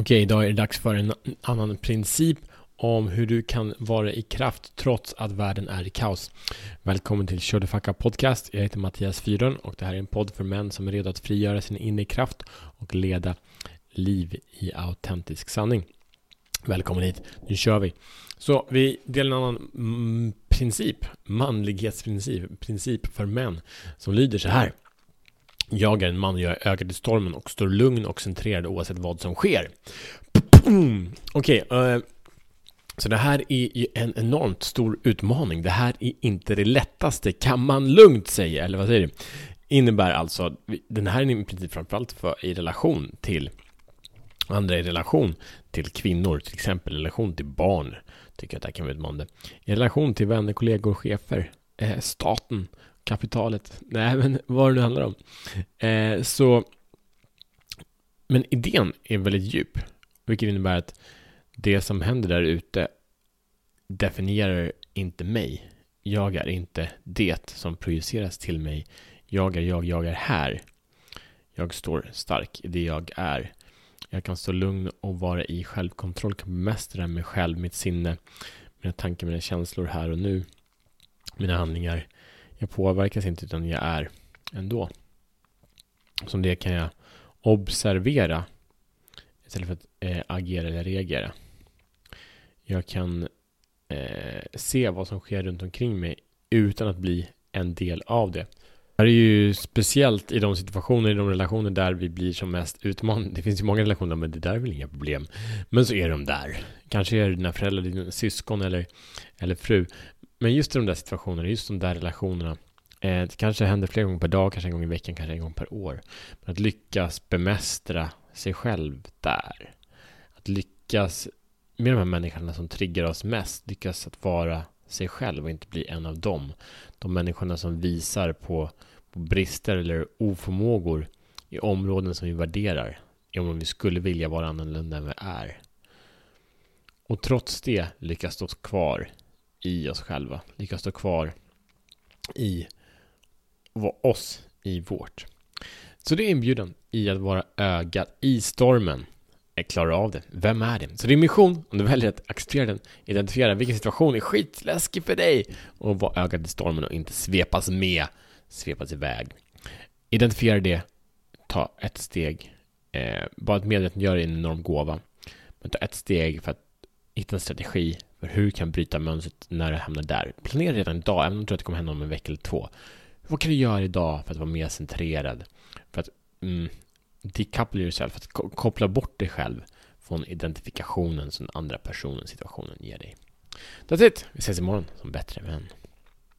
Okej, idag är det dags för en annan princip om hur du kan vara i kraft trots att världen är i kaos. Välkommen till Kör Facka Podcast. Jag heter Mattias Fyron och det här är en podd för män som är redo att frigöra sin inre kraft och leda liv i autentisk sanning. Välkommen hit, nu kör vi. Så vi delar en annan mm, princip, manlighetsprincip, princip för män som lyder så här. Jag är en man, och jag är ögat i stormen och står lugn och centrerad oavsett vad som sker. Okej, okay, uh, eh, så det här är ju en enormt stor utmaning. Det här är inte det lättaste, kan man lugnt säga, eller vad säger du? Innebär alltså, den här är i princip framförallt för, i relation till andra i relation till kvinnor, till exempel i relation till barn, tycker jag att det här kan vara utmanande. I relation till vänner, kollegor, chefer, eh, staten, kapitalet, nej men vad det nu handlar om. Eh, så, men idén är väldigt djup, vilket innebär att det som händer där ute definierar inte mig. Jag är inte det som projiceras till mig. Jag är jag, jag är här. Jag står stark i det jag är. Jag kan stå lugn och vara i självkontroll, kan bemästra mig själv, mitt sinne, mina tankar, mina känslor här och nu, mina handlingar. Jag påverkas inte utan jag är ändå. Som det kan jag observera istället för att eh, agera eller reagera. Jag kan eh, se vad som sker runt omkring mig utan att bli en del av det. Det här är ju speciellt i de situationer, i de relationer där vi blir som mest utmanade. Det finns ju många relationer, men det där är väl inga problem. Men så är de där. Kanske är det dina föräldrar, dina syskon eller, eller fru. Men just i de där situationerna, just de där relationerna. Eh, det kanske händer flera gånger per dag, kanske en gång i veckan, kanske en gång per år. Men att lyckas bemästra sig själv där. Att lyckas med de här människorna som triggar oss mest, lyckas att vara sig själv och inte bli en av dem. De människorna som visar på, på brister eller oförmågor i områden som vi värderar, i områden vi skulle vilja vara annorlunda än vi är. Och trots det lyckas stå kvar i oss själva, lyckas stå kvar i oss, i vårt. Så det är inbjudan i att vara ögat i stormen klarar av det. Vem är det? Så din mission, om du väljer att acceptera den, identifiera vilken situation är skitläskig för dig och vara ögat i stormen och inte svepas med, svepas iväg. Identifiera det, ta ett steg. Eh, bara att medvetandegörande är en enorm gåva. Men ta ett steg för att hitta en strategi för hur du kan bryta mönstret när du hamnar där. Planera redan idag, även om du tror att det kommer hända om en vecka eller två. Vad kan du göra idag för att vara mer centrerad? För att mm, decouple yourself, För att koppla bort dig själv från identifikationen som den andra personen situationen ger dig. That's it! Vi ses imorgon som bättre vän.